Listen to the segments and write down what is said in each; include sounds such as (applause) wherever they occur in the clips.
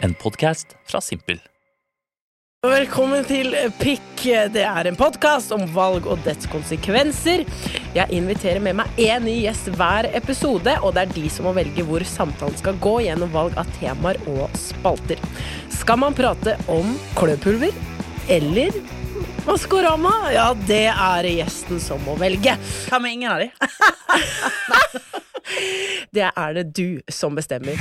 En podkast fra Simpel. Velkommen til Pikk. Det er en podkast om valg og dets konsekvenser. Jeg inviterer med meg én ny gjest hver episode, og det er de som må velge hvor samtalen skal gå gjennom valg av temaer og spalter. Skal man prate om kløpulver eller Maskorama? Ja, det er gjesten som må velge. Hva med ingen av de? (laughs) Det er det du som bestemmer.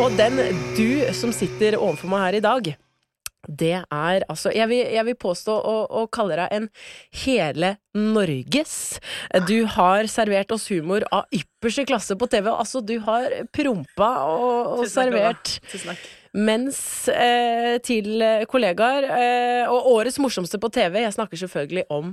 Og den du som sitter overfor meg her i dag, det er altså Jeg vil, jeg vil påstå å, å kalle deg en hele Norges. Du har servert oss humor av ypperste klasse på TV. Altså, du har prompa og, og Tusen takk, servert Tusen takk. mens eh, til kollegaer. Eh, og årets morsomste på TV. Jeg snakker selvfølgelig om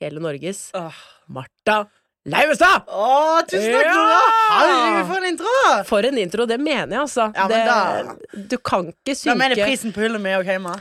Hele Norges Martha Leivestad! Åh, tusen takk, Ja! Herregud, for en intro! For en intro, det mener jeg, altså. Ja, men da- det, du kan ikke Da mener synke prisen på hullet med òg hjemme.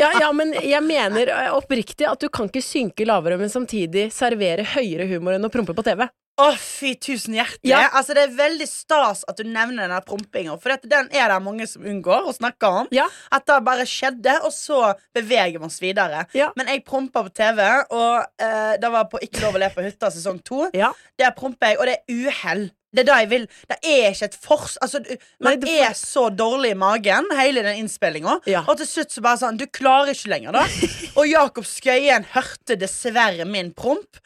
ja, ja, men jeg mener eh, oppriktig at du kan ikke synke lavere, men samtidig servere høyere humor enn å prompe på TV. Å, fy tusen hjertelig. Ja. Altså, det er veldig stas at du nevner den prompinga, for dette, den er det mange som unngår å snakke om. Ja. At det bare skjedde, og så beveger vi oss videre. Ja. Men jeg prompa på TV, og eh, det var på Ikke lov å le på hytta sesong to. Der promper jeg, og det er uhell. Det er det jeg vil. Det er ikke et fors... Altså, du, man Nei, er så dårlig i magen, hele den innspillinga. Ja. Og til slutt så bare sånn Du klarer ikke lenger, da. (laughs) Og Jakob Skøyen hørte dessverre min promp.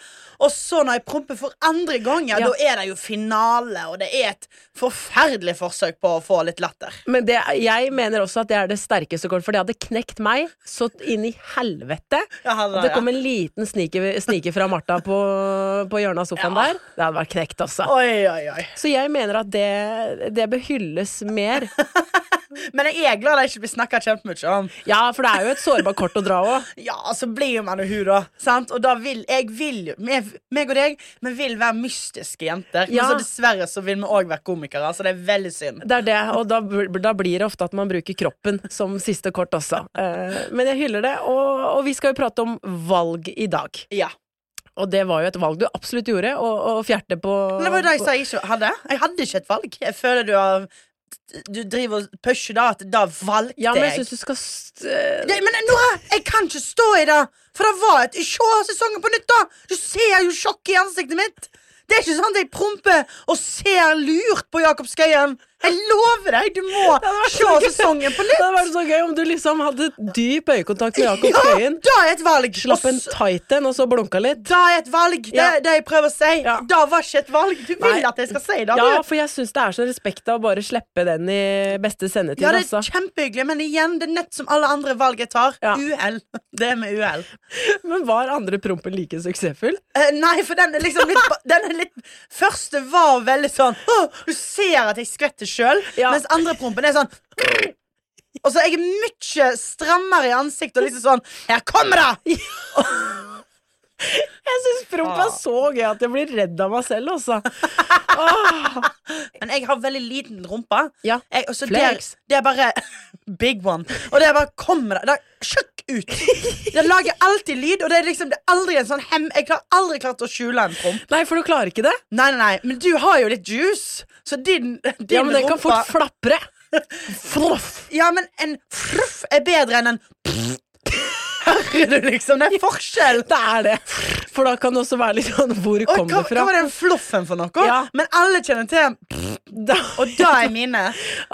Og så når jeg promper for andre ganger, Ja. da er det jo finale, og det er et forferdelig forsøk på å få litt latter. Men det, jeg mener også at det er det sterkeste kortet, for det hadde knekt meg så inn i helvete. Ja, At det kom en liten sniker, snike fra Martha på, på hjørnet av sofaen der. Det hadde vært knekt, altså. Oi, oi, oi. Så jeg mener at det, det bør hylles mer. (laughs) Men jeg er glad det ikke blir snakka kjempemye om. Ja, for det er jo et sårbart kort å dra òg. (laughs) Ja, så blir man jo hun, da. Sant? Og da vil jeg vil jo meg, og deg Vi vil være mystiske jenter. Ja. Men så dessverre så vil vi òg være komikere, så det er veldig synd. Det er det, og da, da blir det ofte at man bruker kroppen som siste kort også. Eh, men jeg hyller det, og, og vi skal jo prate om valg i dag. Ja. Og det var jo et valg du absolutt gjorde, å å fjerte på Men det var jo det jeg sa jeg ikke hadde. Jeg hadde ikke et valg. Jeg føler du har Du driver og pusher da at da valgte jeg. Ja, men jeg syns du skal Det, men nå, jeg kan ikke stå i det! For det var et Se sesongen på nytt, da! Du ser jo sjokk i ansiktet mitt! Det er ikke sånn at jeg promper og ser lurt på Jakob Skøyen. Jeg lover deg, du må se sesongen på Det nytt! hadde vært så gøy om du liksom hadde dyp øyekontakt med Jakob (laughs) Ja, da er et valg! Slapp en tight en, og så blunka litt. Da er et valg! Det er det jeg prøver å si. Ja. Da var ikke et valg. Du vil Nei. at jeg skal si det, Ja, for jeg syns det er så respekt av å bare slippe den i beste sendetid, Ja, det er altså. kjempehyggelig, men igjen, det er nett som alle andre valg jeg tar. Ja. Uhell. (laughs) Det er med uhell. (laughs) Men var andre prompen like suksessfull? Eh, nei, for den er liksom litt, den er litt Første var veldig sånn «Åh, Du ser at jeg skvetter sjøl, Ja. mens andre prompen er sånn Og så er jeg mye strammere i ansiktet og liksom sånn Her kommer det! (laughs) Jeg syns promp er Ah. så gøy at jeg blir redd av meg selv, altså. (laughs) Men jeg har veldig liten rumpe. Ja, Jeg, flex. Det, det er bare Big one. Og det bare kommer det. Det sjøkk ut. Det lager alltid lyd, og det er liksom det er aldri en sånn hem... Jeg har aldri klart å skjule en promp. Nei, for du klarer ikke det? Nei, nei, nei, men du har jo litt juice, så din, din Ja, men den kan fort flapre. Fluff. Ja, men en fruff er bedre enn en pff. Hører du liksom? Det er forskjell. (laughs) Det er det. For da kan det også være litt sånn Hvor Oi, kom hva, det fra? hva var den fluffen for noe? Ja. Men alle kjenner til pff, Da, og da er mine.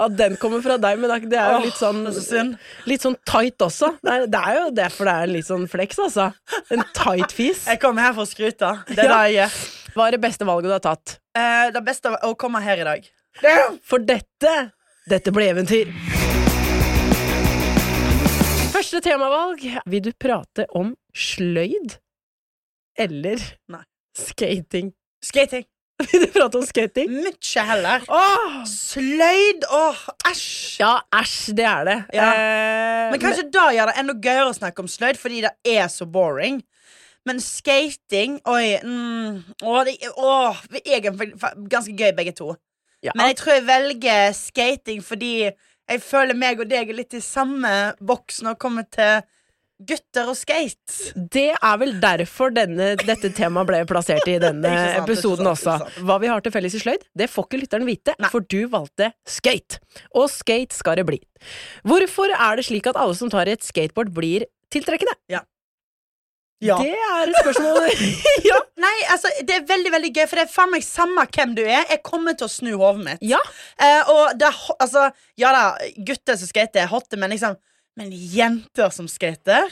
at den kommer fra deg, men det er jo litt sånn. Litt sånn tight også. Det er, det er jo derfor det er en litt sånn flex, altså. En tight fis. Jeg kommer her for å skryte. Det er det jeg gjør. Hva er det beste valget du har tatt? Eh, det beste å komme her i dag. For dette Dette ble eventyr. Første temavalg. Vil du prate om sløyd? Eller Nei. skating? Skating. (laughs) Vil du prate om skating? Mye heller. Åh! Sløyd. Åh, æsj. Ja, æsj, det er det. Ja. Eh, Men kanskje da gjør det enda gøyere å snakke om sløyd, fordi det er så boring. Men skating Oi. Mm, å, det, å, det er ganske gøy, begge to. ja. Men jeg tror jeg velger skating fordi jeg føler meg og deg er litt i samme boks når det kommer til gutter og skate. Det er vel derfor denne, dette temaet ble plassert i (laughs) denne sant, episoden sant, også. Hva vi har til felles i sløyd, det får ikke lytteren vite, Nei. for du valgte skate. Og skate skal det bli. Hvorfor er det slik at alle som tar i et skateboard, blir tiltrekkende? Ja. Det er et spørsmål. (laughs) (laughs) ja. Nei, altså, det er veldig veldig gøy, for det er faen meg samme hvem du er. Jeg kommer til å snu hodet mitt. ja. Eh, og det altså Ja da, gutter som skater, er hotte, men liksom Men jenter som skater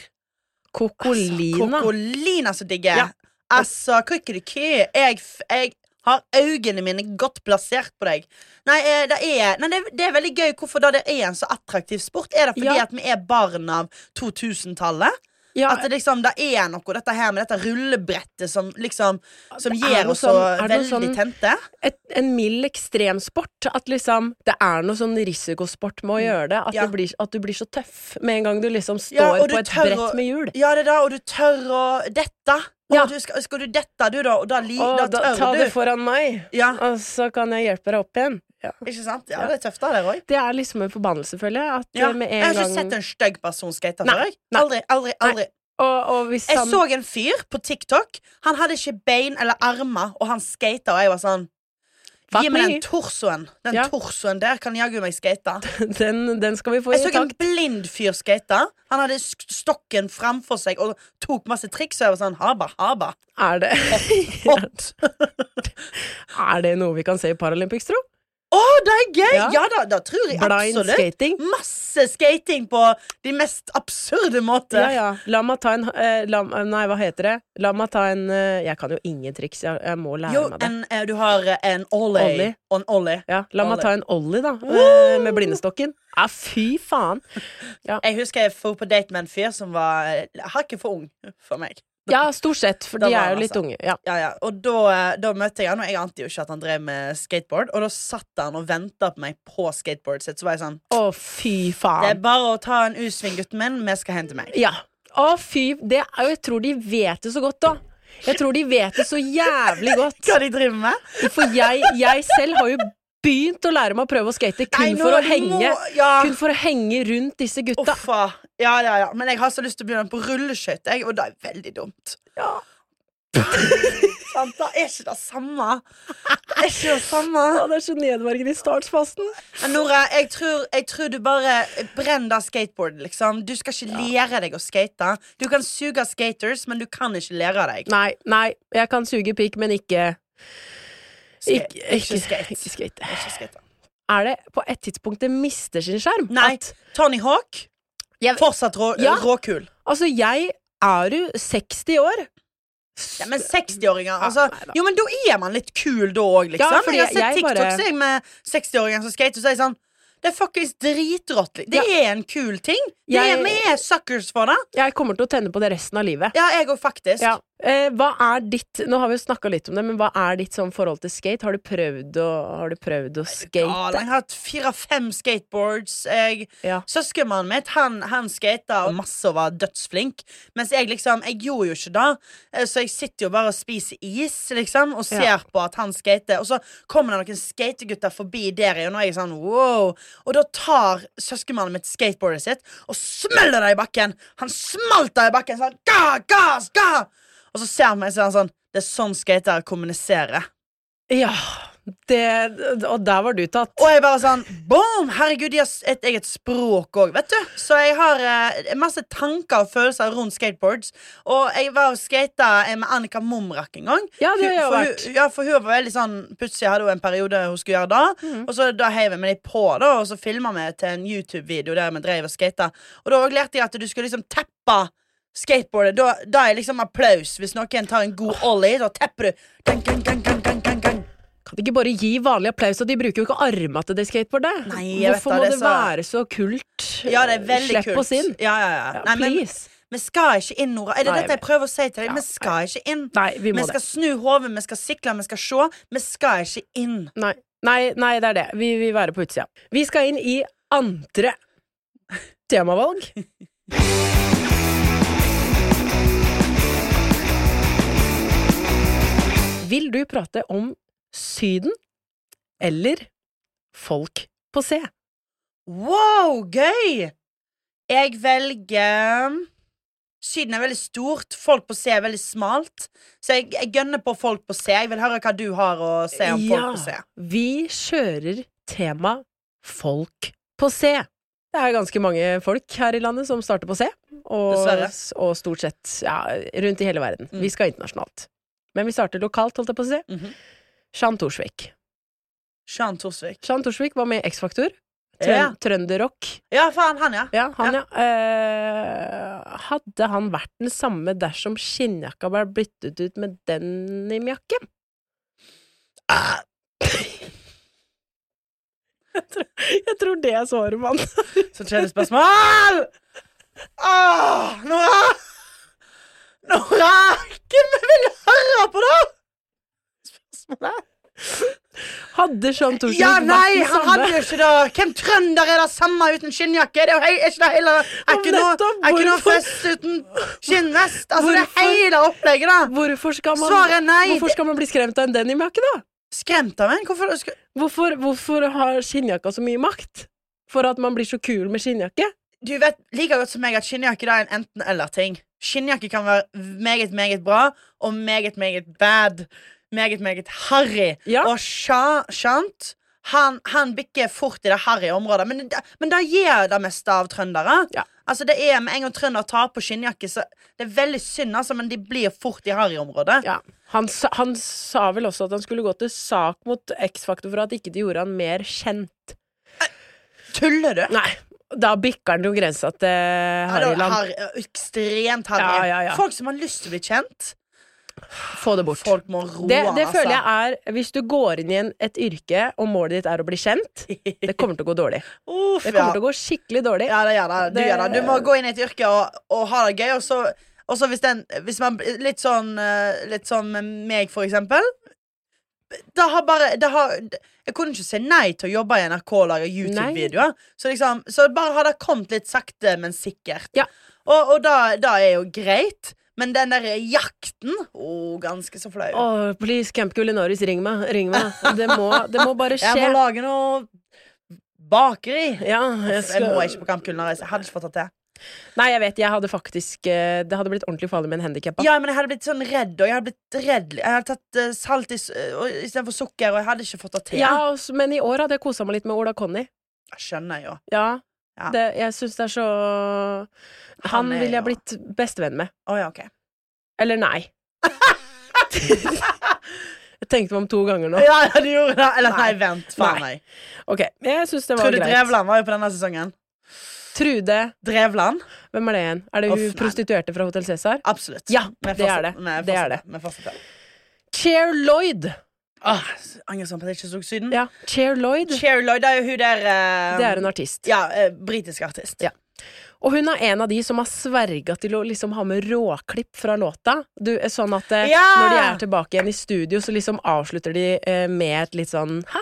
Kokolina. Kokolina så digger. Ja. Altså, kukkeliky. Jeg, jeg har øynene mine godt plassert på deg. Nei, eh, det er, nei det, det er veldig gøy hvorfor da det er en så attraktiv sport. Er det fordi Ja. at vi er barn av 2000-tallet? Ja. At det liksom, det er noe dette her med dette rullebrettet som liksom Som gjør oss så sånn- veldig sånn- tente. et, en mild ekstremsport. At liksom det er noe sånn risikosport med å gjøre det. At, Ja. det blir, at du blir så tøff med en gang du liksom står Ja, du på et brett å- med hjul. Ja, det er da, og du tør å dette. Ja. Du skal, skal du dette, du, da? Og da, li, da da, tør ta du. det foran meg, Ja, og så kan jeg hjelpe deg opp igjen. Ja. ikke sant? Ja, det er tøft, da, det òg. Det er liksom en forbannelse, føler jeg. At Ja. med en Jeg har ikke gang sett en stygg person skate før. jeg. Aldri, aldri, aldri. og, og hvis Jeg han så en fyr på TikTok. Han hadde ikke bein eller armer, og han skata, og jeg var sånn Fuck Gi meg den torsoen. Den Ja. torsoen der kan jaggu meg skate. (laughs) den, den skal vi få Jeg i så en blind fyr skate. Han hadde stokken framfor seg og tok masse triks, og jeg var sånn Haba, haba. Er det, Hot. (laughs) er det noe vi kan se i Paralympics, tro? Å, det er gøy! Ja. Ja, da, da tror jeg Blind absolutt. skating? Masse skating på de mest absurde måter. Ja, ja. La meg ta en eh, la, Nei, hva heter det? La meg ta en eh, Jeg kan jo ingen triks, jeg, jeg må lære Jo, meg det. en, eh, du har eh, en ollie. Ollie. Og en ollie. Ja, la meg ta en ollie, da, eh, med blindestokken. Ja, fy faen. (laughs) Jeg husker jeg dro på date med en fyr som var eh, hakket for ung for meg. Ja, stort sett, for de er jo litt altså. unge. Ja. Ja, ja. Og da, eh, da møtte jeg han, og jeg ante jo ikke at han drev med skateboard. Og da satt han og venta på meg på skateboardet sitt. Så var jeg sånn Å, fy faen. Det er bare å ta en U-sving, gutten min. Vi skal hente meg. Ja. Å, fy det Jeg tror de vet det så godt, da. Jeg tror de vet det så jævlig godt. Hva de driver med? For jeg, jeg selv har jo begynt å lære meg å prøve å skate kun Nei, nå for å henge ja. Kun for å henge rundt disse gutta. Uffa. Ja, ja, ja. Men jeg har så lyst til å begynne på rulleskøyter, og det er veldig dumt. Ja. (laughs) Sant? da er ikke det samme. Det er ikke det samme. Ja, det er så nedverdigende i startfasen. Men Nora, jeg tror, jeg tror du bare brenner det skateboardet, liksom. Du skal ikke lære deg å skate. Du kan suge skaters, men du kan ikke lære deg. Nei, nei, jeg kan suge pikk, men ikke Skate. Ikke, Ikke ikke, skate. ikke skate. Ikke skate. Er det på et tidspunkt det mister sin skjerm? Nei. At, Tony Hawk, Jeg- fortsatt rå, Ja. råkul. altså, jeg er jo 60 år. Ja, men 60-åringer altså. Jo, men da er man litt kul da òg, liksom. Ja, fordi jeg har sett TikToks TikTok bare- jeg med 60-åringer som skater, og så er jeg sånn Det er fuckings dritrått. Det Ja. er en kul ting. Det vi er suckers for det. Jeg kommer til å tenne på det resten av livet. Ja, jeg òg, faktisk. Ja. Eh, hva er ditt Nå har vi jo snakka litt om det, men hva er ditt sånn forhold til skate? Har du prøvd å, har du prøvd å Ja, skate? jeg har hatt fire-fem skateboards. Jeg, Ja. Søskenmannen mitt han, han skata masse og var dødsflink. Mens jeg liksom Jeg gjorde jo ikke det. Eh, Så jeg sitter jo bare og spiser is liksom og ser Ja. på at han skater. Og så kommer det noen skategutter forbi der igjen, og jeg er sånn wow. Og da tar søskenmannen mitt skateboardet sitt og smeller det i bakken. Han smalt det i bakken sånn ga, ga, ga! Og så ser han meg så er sånn Det er sånn skatere kommuniserer. Ja, det, og der var du tatt. Og jeg bare sånn Boom! Herregud, de har et eget språk òg, vet du. Så jeg har eh, masse tanker og følelser rundt skateboards. Og jeg var og skata med Annika Mumrak en gang. Ja, det har jeg vært. Hun, ja, for hun var veldig sånn Plutselig hadde hun en periode hun skulle gjøre da. Mm. Og så da heiv jeg meg på, da og så filma vi til en YouTube-video der vi drev og skata. Og da lærte jeg at du skulle liksom teppe skateboardet. Da, da er liksom applaus. Hvis noen tar en god ollie, da tepper du. Gang, gang, gang, gang, gang, gang, gang. Kan de ikke bare gi vanlig applaus? Og de bruker jo ikke arma til det skateboardet. Nei, jeg vet Hvorfor da, må det det så- være så kult? Ja, det er veldig Slepp kult. oss inn. Ja, ja, ja. Ja, Nei, men, vi skal ikke inn, Nora. Er det Nei, dette jeg prøver å si til deg? Ja, Vi skal ikke inn. Nei, vi må skal det. snu hodet, vi skal sikle, vi skal se. Vi skal ikke inn. Nei, nei, nei, det er det. Vi vil være på utsida. Vi skal inn i andre temavalg. (laughs) Vil du prate om Syden eller folk på C? Wow, gøy! Jeg velger Syden er veldig stort, folk på C er veldig smalt. Så jeg, jeg gønner på folk på C. Jeg vil høre hva du har å si om folk på C. vi kjører tema folk på C. Det er ganske mange folk her i landet som starter på C, og, og stort sett ja, rundt i hele verden. Mm. Vi skal internasjonalt. Men vi starter lokalt, holdt jeg på å si. Mhm. Jean Thorsvik. Jean Torsvik. Jean Thorsvik var med i X-Faktor. Trøn Ja. Trønderrock. ja, faen, han, ja. Ja, han, ja. Eh, hadde han vært den samme dersom skinnjakka ble byttet ut med denimjakke? Ah. jeg, tror, jeg tror det er svaret, mann. Så kjedelig spørsmål! Åh, (laughs) Nora! Nora! Hvem vil høre på det? Spørsmålet? Hadde Jean Thorsvik Ja, nei, han hadde jo ikke det. Hvem trønder er det samme uten skinnjakke? Det er jo er ikke det hele Er ikke noe, er ikke noe fest uten skinnvest? Altså, det er hele opplegget, da. Hvorfor skal man, Svaret nei. hvorfor skal man bli skremt av en denimjakke, da? Skremt av en? Hvorfor skal Hvorfor, hvorfor har skinnjakka så mye makt? For at man blir så kul med skinnjakke? Du vet like godt som meg at skinnjakke er en enten-eller-ting. Skinnjakke kan være meget, meget bra og meget, meget bad. Meget, meget harry. Ja. Og sjant han, han bikker fort i det harry området, men, men det gjør det meste av trøndere. Ja. Altså det er Med en gang trønder tar på skinnjakke, så det er veldig synd, altså, men de blir fort i harry-området. Ja. Han, han sa vel også at han skulle gå til sak mot X-Faktor for at ikke de gjorde han mer kjent. Tuller du? Nei, da bikker han jo grensa til Ja, Harryland. harry, ekstremt harry. Ja, ja, ja. Folk som har lyst til å bli kjent. Få det bort. Folk må roe Det, det føler jeg er Hvis du går inn i en, et yrke, og målet ditt er å bli kjent, det kommer til å gå dårlig. Uff, Det kommer ja. til å gå skikkelig dårlig. Ja, det gjør det. Du, gjør det. du må gå inn i et yrke og, og ha det gøy, og så, og så hvis, den, hvis man Litt sånn eh, Litt sånn med meg, for eksempel. Det har bare det har, Jeg kunne ikke si nei til å jobbe i NRK og lage YouTube-videoer. Så liksom Så bare har det kommet litt sakte, men sikkert. Ja. Og, og da, da er jo greit. Men den der jakten Å, ganske så flau. Åh, please, Camp Culinaris, ring meg. Ring meg. Det må, det må bare (laughs) Jeg må lage noe bakeri. Ja, jeg Jeg må ikke på Camp Culinaris. Jeg hadde ikke fått det til. Nei, jeg vet, jeg hadde faktisk eh, Det hadde blitt ordentlig farlig med en handikappa. Ja, men jeg hadde blitt sånn redd, og jeg hadde blitt redd Jeg hadde tatt uh, salt istedenfor sukker, og jeg hadde ikke fått det til. Ja, men i år hadde jeg kosa meg litt med Ola Conny. Jeg skjønner jo. Ja, Ja. Det, jeg syns det er så Han, Han ville jeg jo- blitt bestevenn med. Å ja, ok. Eller nei. (laughs) jeg tenkte meg om to ganger nå. Ja, ja, du gjorde det. Eller nei, Nei. vent. Faen Nei. Ok, jeg syns det var Trude greit. Drevland var jo på denne sesongen. Trude, Drevland? hvem er det igjen? Er det hun nei. prostituerte fra Hotell Cæsar? Absolutt. Ja, det er det. Med Det er det. vi fortsetter. Cher Lloyd. Åh, Angrer sånn på at jeg ikke så Syden. Ja, Cher Lloyd. Cher Lloyd er jo hun der eh, Det er en artist. Ja, eh, britisk artist. Ja. Og hun er en av de som har sverga til å liksom ha med råklipp fra låta. Du, sånn at eh, Ja! når de er tilbake igjen i studio, så liksom avslutter de eh, med et litt sånn Hæ?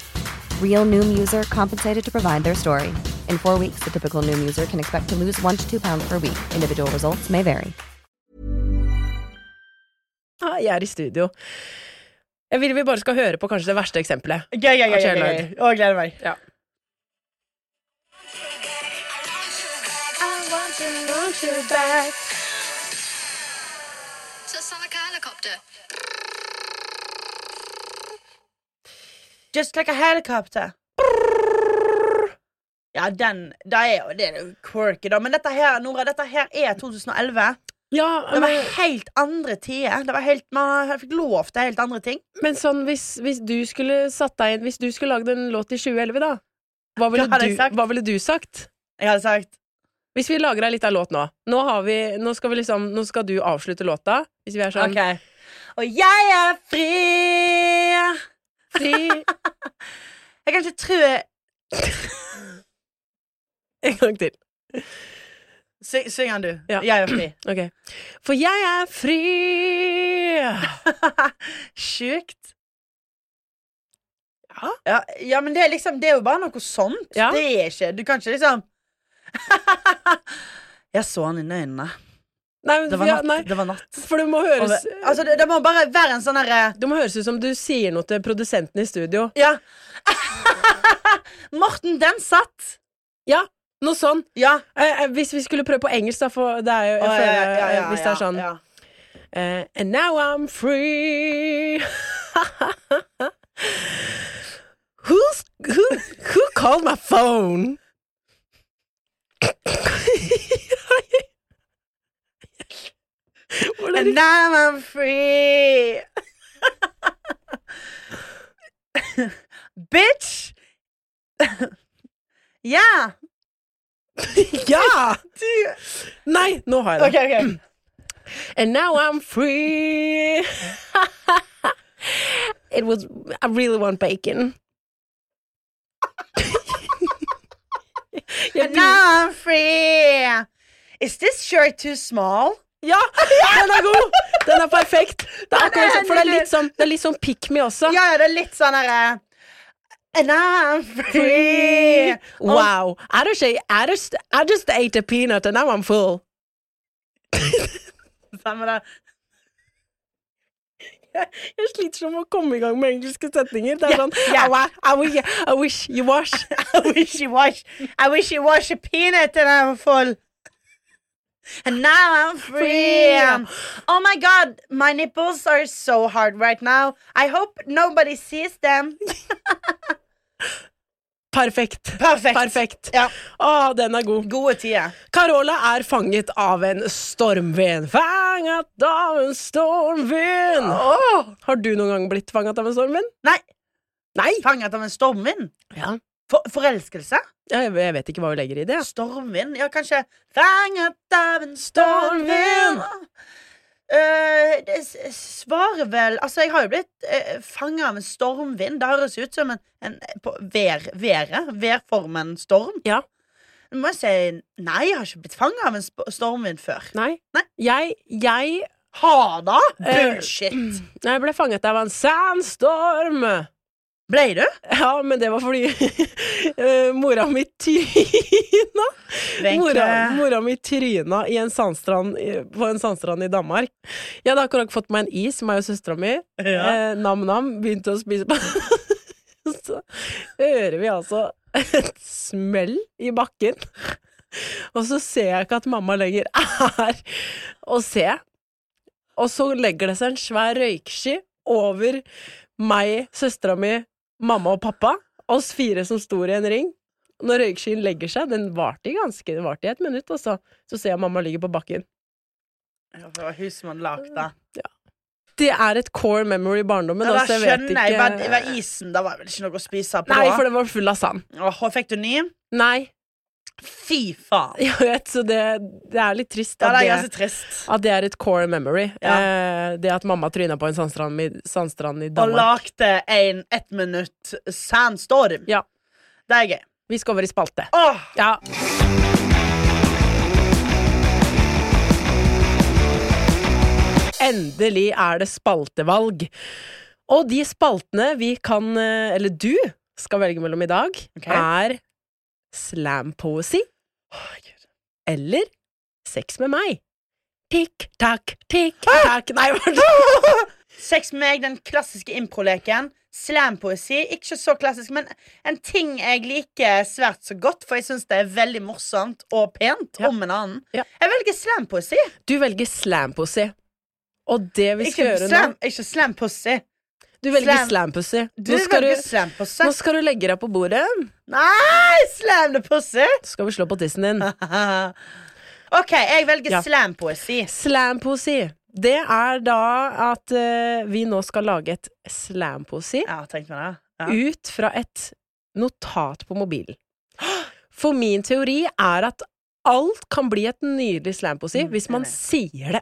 Real Noom user compensated to provide their story. In four weeks, the typical Noom user can expect to lose one to two pounds per week. Individual results may vary. Ah, jeg er i studio. Jeg vil vi bare skal høre på kanskje det verste eksempelet. Gøy, gøy, gøy. Av gøy, Cher gøy. Lloyd. Å, gleder meg. Ja. Just like a helicopter. Just like a helicopter. Ja, den Det er jo det er quirky, da. Men dette her, Nora, dette her er 2011. Ja, Det var helt andre tider. Det var helt, Man fikk lov til helt andre ting. men sånn hvis, hvis du skulle satt deg inn Hvis du skulle lagd en låt i 2011, da? Hva (laughs) ville, Hva du, hva ville du sagt? Jeg hadde sagt Hvis vi lager ei lita låt nå Nå, har vi, nå, skal vi liksom, nå skal du avslutte låta. Hvis vi er sånn okay. Og jeg er fri. Fri (laughs) Jeg kan ikke tro (laughs) En gang til. Syng, syng den, du. Ja. Jeg er fri. (clears throat) Ok. For jeg er fri. (laughs) Sjukt. Ja. Ja, ja, men det er liksom Det er jo bare noe sånt. Ja. Det er ikke Du kan ikke liksom Jeg så han i øynene. Nei, Det var ja, natt. nei, Det var natt. for det må høres det- altså, det, det må bare være en sånn herre Det må høres ut som du sier noe til produsenten i studio. Ja. (laughs) Morten, den satt. Ja, noe sånn. Ja. Eh, eh, hvis vi skulle prøve på engelsk, da, for det er jo oh, føler, ja, ja, ja, eh, Hvis det er sånn ja. eh, And now I'm free. (laughs) Who's, who, who called my phone? (laughs) And now I'm free. Bitch! ja! Ja! Nei, nå har jeg det. OK, OK. And now I'm free. it was. I really want bacon. (laughs) (laughs) And now I'm free. Is this shirt too small? Ja! Den er god! Den er perfekt. Det er, akkurat, sånn- for det er litt sånn, det er litt sånn pick me også. Ja, ja, det er litt sånn herre And I'm free. Wow. I just, I, just, I just ate a peanut and now I'm full. Samme det. Jeg sliter som å komme i gang med engelske setninger. Det er sånn yeah. I, I, wish, I wish you wash. I wish you wash. I wish you wash a peanut and I'm full. And now I'm free. Oh my god, my nipples are so hard right now. I hope nobody sees them. (laughs) Perfekt. Perfekt. Perfekt. Ja. Å, den er god. Gode tider. Carola er fanget av en stormvind. Fanget av en stormvind! Har du noen gang blitt fanget av en stormvind? Nei, Nei. fanget av en stormvind. Ja. For, forelskelse? Jeg, jeg vet ikke hva hun legger i det. Stormvind? Ja, kanskje Fanget av en stormvind. Uh, det svarer vel Altså, jeg har jo blitt uh, fanga av en stormvind. Det høres ut som en, en på vær, været. Værformen storm. Ja. Nå må jeg si nei, jeg har ikke blitt fanga av en stormvind før. Nei. Nei. Jeg, jeg, Ha da? Bullshit. Bullshit. (clears throat) jeg ble fanget av en sandstorm. Ble du? Ja, men det var fordi (laughs) eh, mora mi tryna. Mora, mora mi tryna i en sandstrand, på en sandstrand i Danmark. Jeg hadde akkurat fått meg en is, meg og søstera mi. Ja. Eh, Nam-nam. Begynte å spise på (laughs) Så hører vi altså et smell i bakken. Og så ser jeg ikke at mamma lenger er å se. Og så legger det seg en svær røyksky over meg, søstera mi, mamma og pappa. Oss fire som sto i en ring. Når røykskyen legger seg, den varte i ganske Den varte i et minutt, og så, så ser jeg mamma ligger på bakken. Ja, det var hun man hadde lagd det. Det er et core memory i barndommen. Ja, da altså, jeg vet jeg. Var, var isen Da var vel ikke noe å spise på Nei, for den var full av sand. Åh, fikk du ny? Nei. Fy faen. (laughs) Jeg vet, så det, det er litt trist Ja, at, det er trist. at det er et core memory. Ja. Eh, det at mamma tryna på en sandstrand i, sandstrand i Og Danmark. lagde en ett minutt sandstorm. Ja. Det er gøy. Vi skal over i spalte. Åh, Ja. Endelig er det spaltevalg. Og de spaltene vi kan, eh, eller du, skal velge mellom i dag, okay. er slampoesi eller sex med meg. Tikk, takk, tikk, takk Nei, hva? (laughs) Sex med meg, den klassiske improleken. Slampoesi, ikke så klassisk, men en ting jeg liker svært så godt, for jeg syns det er veldig morsomt og pent Ja. om en annen. Ja. Jeg velger slampoesi. Du velger slampoesi. Og det vi skal Ikke, gjøre slam, nå ikke slampoesi. Du velger slam- slampoesi. Nå skal du, slampoesi. nå skal du legge deg på bordet. Nei, slam the pussy! Så skal vi slå på tissen din. (laughs) OK, jeg velger Ja. slampoesi. Slampoesi. Det er da at uh, vi nå skal lage et slampoesi Ja. Ja. ut fra et notat på mobilen. For min teori er at alt kan bli et nydelig slampoesi Mm, hvis man sier det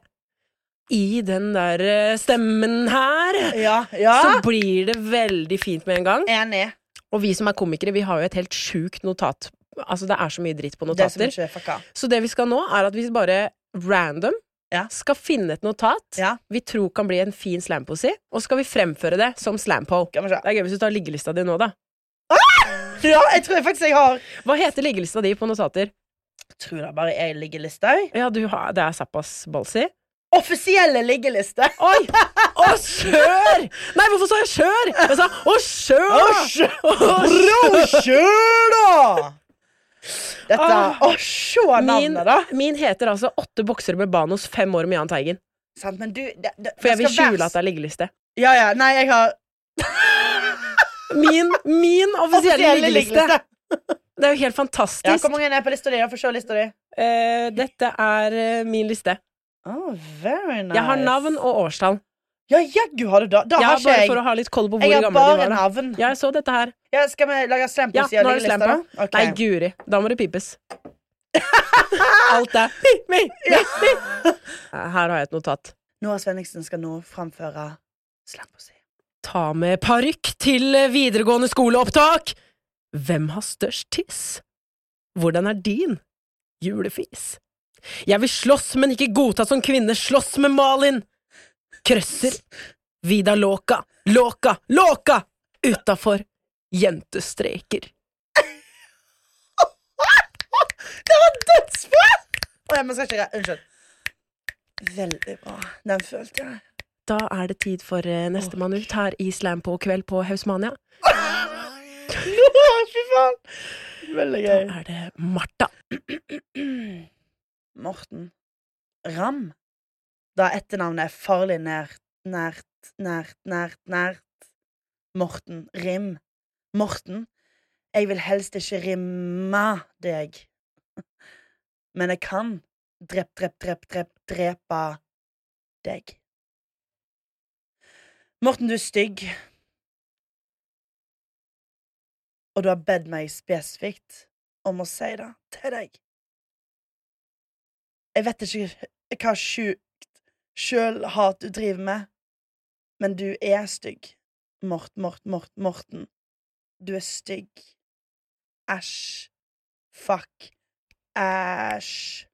i den der eh, stemmen her. Ja, ja. Så blir det veldig fint med en gang. Enig. Og vi som er komikere, vi har jo et helt sjukt notat. Altså, det er så mye dritt på Det notater. ikke er. Så det vi skal nå, er at vi bare random Ja. skal finne et notat Ja. vi tror kan bli en fin slampoesi, og skal vi fremføre det som slampo. Skal. Det er gøy hvis du tar liggelista di nå, da. Ja, jeg tror faktisk jeg har Hva heter liggelista di på notater? Tror det bare er liggelista. Ja, du har, Det er såpass ballsy? Offisielle liggeliste. Oi! Å, kjør! Nei, hvorfor sa jeg kjør? Jeg sa å, kjør! Bra, kjør, da! Dette Ah. Å, se navnet, da. min heter altså Åtte boksere med Banos, fem år med Jahn Teigen. Sant, men du det, det, For jeg vil skjule at det er liggeliste. Ja, ja. Nei, jeg har Min, min offisielle offisielle liggeliste. liggeliste. Det er jo helt Ja, fantastisk. Hvor mange er på lista di? Få se lista di. Uh, dette er uh, min liste. Oh, very nice. Jeg har navn og årstall. Ja, jaggu har du da. Da Ja, har bare jeg. for å ha litt koll på hvor Jeg har de bare var. da. navn. Ja, jeg så dette her. Ja, skal vi lage slam på Ja, sida av det liggelista, da? Nei, guri. Da må det pipes. (laughs) Alt er pip-mi! mi, mi. Her har jeg et notat. Noah Svenningsen skal nå framføre slam på sida. Ta med parykk til videregående skoleopptak. Hvem har størst tiss? Hvordan er din julefis? Jeg vil slåss, men ikke godta som kvinne slåss med Malin. Krøsser. Vida Låka, Låka, Låka! Utafor jentestreker. Det var dødsbra! Oh, men skal ikke Unnskyld. Veldig bra. Den følte jeg. Da er det tid for eh, nestemann ut her i Slam på kveld på Hausmania. (laughs) Fy faen! Veldig Da er det Martha. (clears throat) Morten Ramm. Da etternavnet er farlig nært, nært, nært, nært, nært. Morten Rim. Morten, jeg vil helst ikke rimme deg. Men jeg kan drep, drep, drep, drep, drepe deg. Morten, du er stygg. Og du har bedt meg spesifikt om å si det til deg. Jeg vet ikke hva sjukt sjølhat du driver med, men du er stygg. Mort, Mort, Mort, Morten. Du er stygg. Æsj. Fuck. Æsj.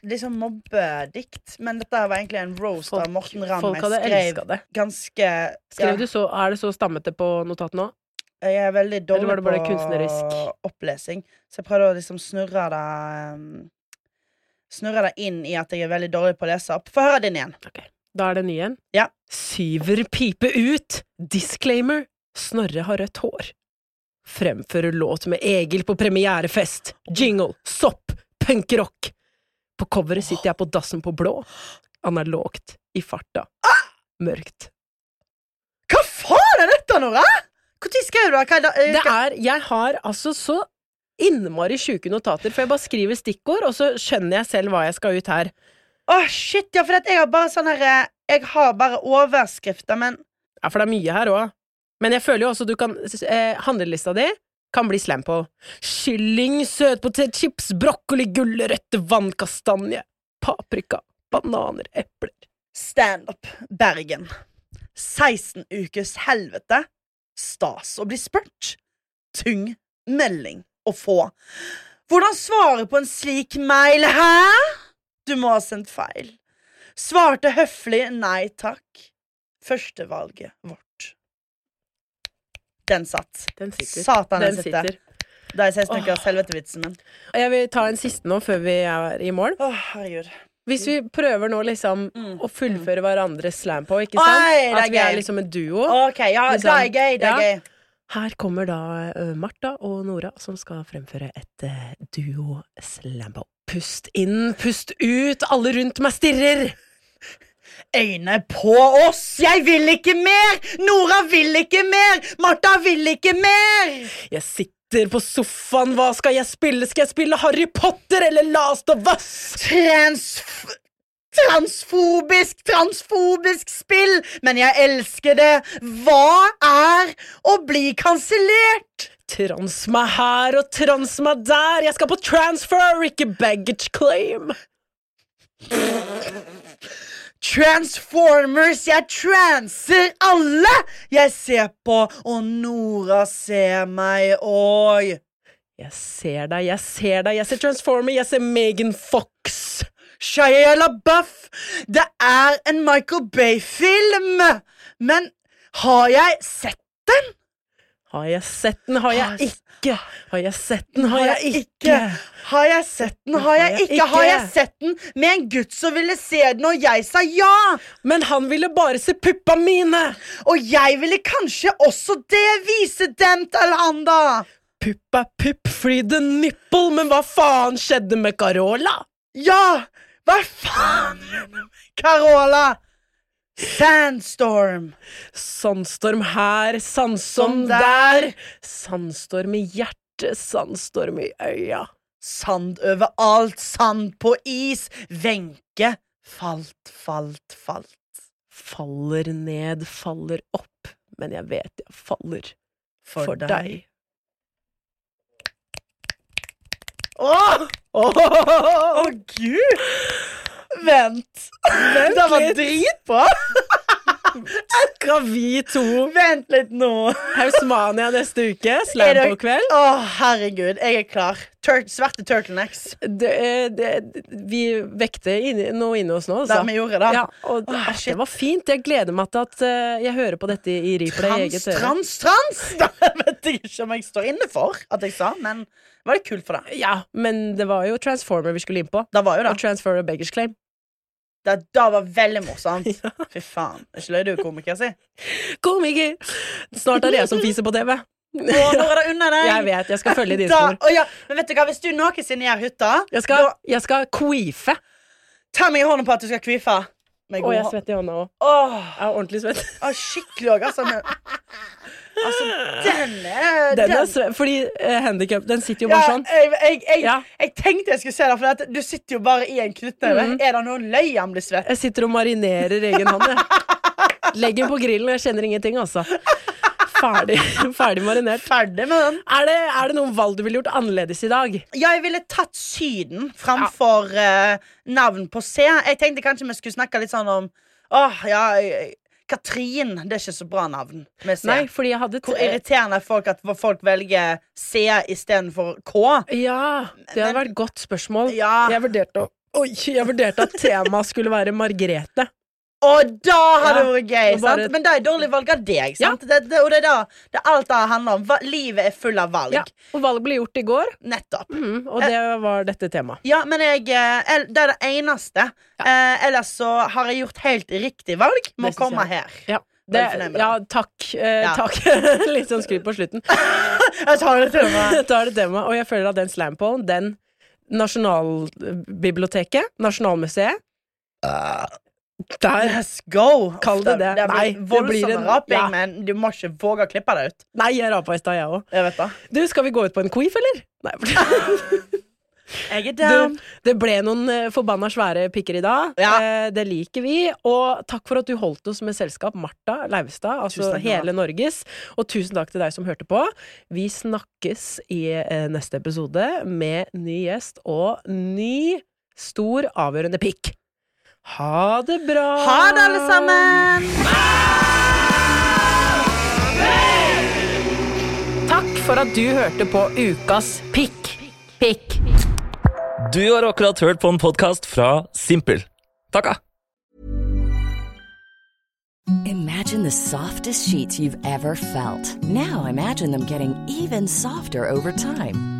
Liksom mobbedikt, men dette var egentlig en roast av Morten Ramm. jeg skrev ganske Skrev du så, Er det så stammete på notatet nå? Jeg er veldig dårlig på opplesing, så jeg prøvde å liksom snurre det um, Snurre det inn i at jeg er veldig dårlig på å lese opp. Få høre din igjen. Da er det ny en. Ja. Syver pipe ut! Disclaimer. Snorre har rødt hår. Fremfører låt med Egil på premierefest. Jingle, sopp, punkrock. På coveret sitter jeg på dassen på blå. Analogt. I farta. Mørkt. Hva faen er dette, Nora?! Når skrev du det? Hva er det? Er Jeg har altså så innmari sjuke notater, for jeg bare skriver stikkord, og så skjønner jeg selv hva jeg skal ut her. Å, shit, ja, for jeg har bare sånn her eh, Jeg har bare overskrifter, men Ja, for det er mye her òg. Men jeg føler jo også du kan eh, Handlelista di kan bli slam på. Kylling, søtpotetchips, brokkoli, gulrøtter, vannkastanje, paprika, bananer, epler. Standup Bergen. 16 ukers helvete. Stas å bli spurt. Tung melding å få. Hvordan svare på en slik mail, hæ? Du må ha sendt feil. Svarte høflig nei takk. Førstevalget vårt. Den satt. Den sitter. Satan, den Den sitter. Det er 16 ukers helvetevitsen min. Jeg vil ta en siste nå før vi er i mål. Å, herregud. Hvis vi prøver nå liksom Mm. å fullføre hverandres slam på, ikke Oi, sant? det er At vi er liksom en duo. OK, ja, det Liksom. er gøy. Det er gøy. Her kommer da ø, Martha og Nora som skal fremføre et uh, duo-slambo. Pust inn, pust ut, alle rundt meg stirrer! Øyne på oss! Jeg vil ikke mer! Nora vil ikke mer! Martha vil ikke mer! Jeg sitter på sofaen, hva skal jeg spille? Skal jeg spille Harry Potter eller Last of Us? Transf transfobisk, transfobisk spill, men jeg elsker det. Hva er å bli kansellert? Trans meg her og trans meg der, jeg skal på transfer, ikke baggage claim. Transformers, jeg transer alle jeg ser på, og Nora ser meg oi! Jeg ser deg, jeg ser deg, jeg ser Transformer, jeg ser Megan Fox. Shia LaBeouf. Det er en Michael Bay-film, men har jeg sett den? Har jeg sett den, har jeg ikke? Har jeg sett den, har jeg ikke? Har jeg sett den, har jeg ikke? Har jeg sett den med en gutt som ville se den, og jeg sa ja? Men han ville bare se puppa mine! Og jeg ville kanskje også det vise dem til han, da. Pupp er pupp, free the nipple, men hva faen skjedde med Carola? Ja! Hva faen? Carola! Sandstorm. Sandstorm her, sandstorm der. Sandstorm i hjertet, sandstorm i øya. Sand overalt, sand på is. Wenche falt, falt, falt. Faller ned, faller opp, men jeg vet jeg faller for, deg. Åh! Å, gud! Vent. Vent det var dritbra. (laughs) Vi to Vent litt nå. Hausmania neste uke? Slam på kveld? Å, herregud. Jeg er klar. Tur svarte turtlenecks. Det, det, vi vekte inn, noe inni oss nå, Det altså. vi gjorde, da. Ja, og det, Åh, det var fint. Jeg gleder meg til at uh, jeg hører på dette i replay i Trans, eget øre. trans, trans! (laughs) Da vet jeg ikke om jeg står inne for at jeg sa, men var det kult for deg? Ja, men det var jo Transformer vi skulle inn på. Det var jo det. Og Transfer og Beggars Claim. Det, det var veldig morsomt. (laughs) Fy faen. Er ikke løy du er komiker, si? Komiker! Snart er det jeg som fiser på TV. Å, nå er det under deg! Jeg vet, jeg skal følge i din Da, spor. å ja, men vet du hva, Hvis du noensinne gjør hytta, Jeg skal, da, jeg skal queefe. ta meg i hånden på at du skal kvife. Med Og god jeg er svett i hånda òg. Jeg er ordentlig svett. åh, skikkelig òg, altså. (laughs) Altså, (laughs) den er Den svett, fordi uh, handikap Den sitter jo bare ja, sånn. jeg, jeg, jeg, Ja. jeg tenkte jeg skulle se det, for du sitter jo bare i en knyttneve. Mm. Er det noen løy han blir svett? Jeg sitter og marinerer egen hånd. Jeg. (laughs) Legger den på grillen, jeg kjenner ingenting, altså. Ferdig, (laughs) ferdig marinert. Ferdig med den. Er det, er det noen valg du ville gjort annerledes i dag? Ja, jeg ville tatt Syden framfor eh, navn på C. Jeg tenkte kanskje vi skulle snakke litt sånn om Åh, ja eh, Katrin. Det er ikke så bra navn. Nei, fordi jeg hadde Hvor irriterende er folk at folk velger C istedenfor K. Ja, det hadde vært et godt spørsmål. Ja. Jeg vurderte å Oi, jeg vurderte at temaet skulle være Margrete. Og da hadde det Ja, vært gøy! bare-? Men det er dårlig valg av deg. Sant? Det, det, og det er, da, det er alt det handler om. Va livet er full av valg. Ja, og valg ble gjort i går, Nettopp. mm, og det var dette temaet. Ja, men jeg, eh, det er det eneste. Eh, ellers så har jeg gjort helt riktig valg med å komme her. Ja, det, ja takk. Eh, Ja. takk. (laughs) Litt sånn skryt på slutten. (laughs) Jeg tar det til (laughs) meg. Og jeg føler at den slampoen, den Nasjonalbiblioteket, Nasjonalmuseet Der Let's go! Kall det det. Det Nei, det blir en- raping, ja. men du må ikke våge å klippe deg ut. Nei, jeg rapa i stad, jeg òg. Du, skal vi gå ut på en queef, eller? Nei. (laughs) Jeg er down. Du, det ble noen eh, forbanna svære pikker i dag. Ja. Eh, det liker vi. Og takk for at du holdt oss med selskap, Marta Leivestad, altså takk, hele Norges. Og tusen takk til deg som hørte på. Vi snakkes i eh, neste episode med ny gjest og ny, stor, avgjørende pikk. Ha det bra! Ha det, alle sammen! Takk for at du hørte på Ukas pikk. Pikk. Du har akkurat hørt på en podkast fra Simpel. Takka! Imagine the softest sheets you've ever felt. Now imagine them getting even softer over time.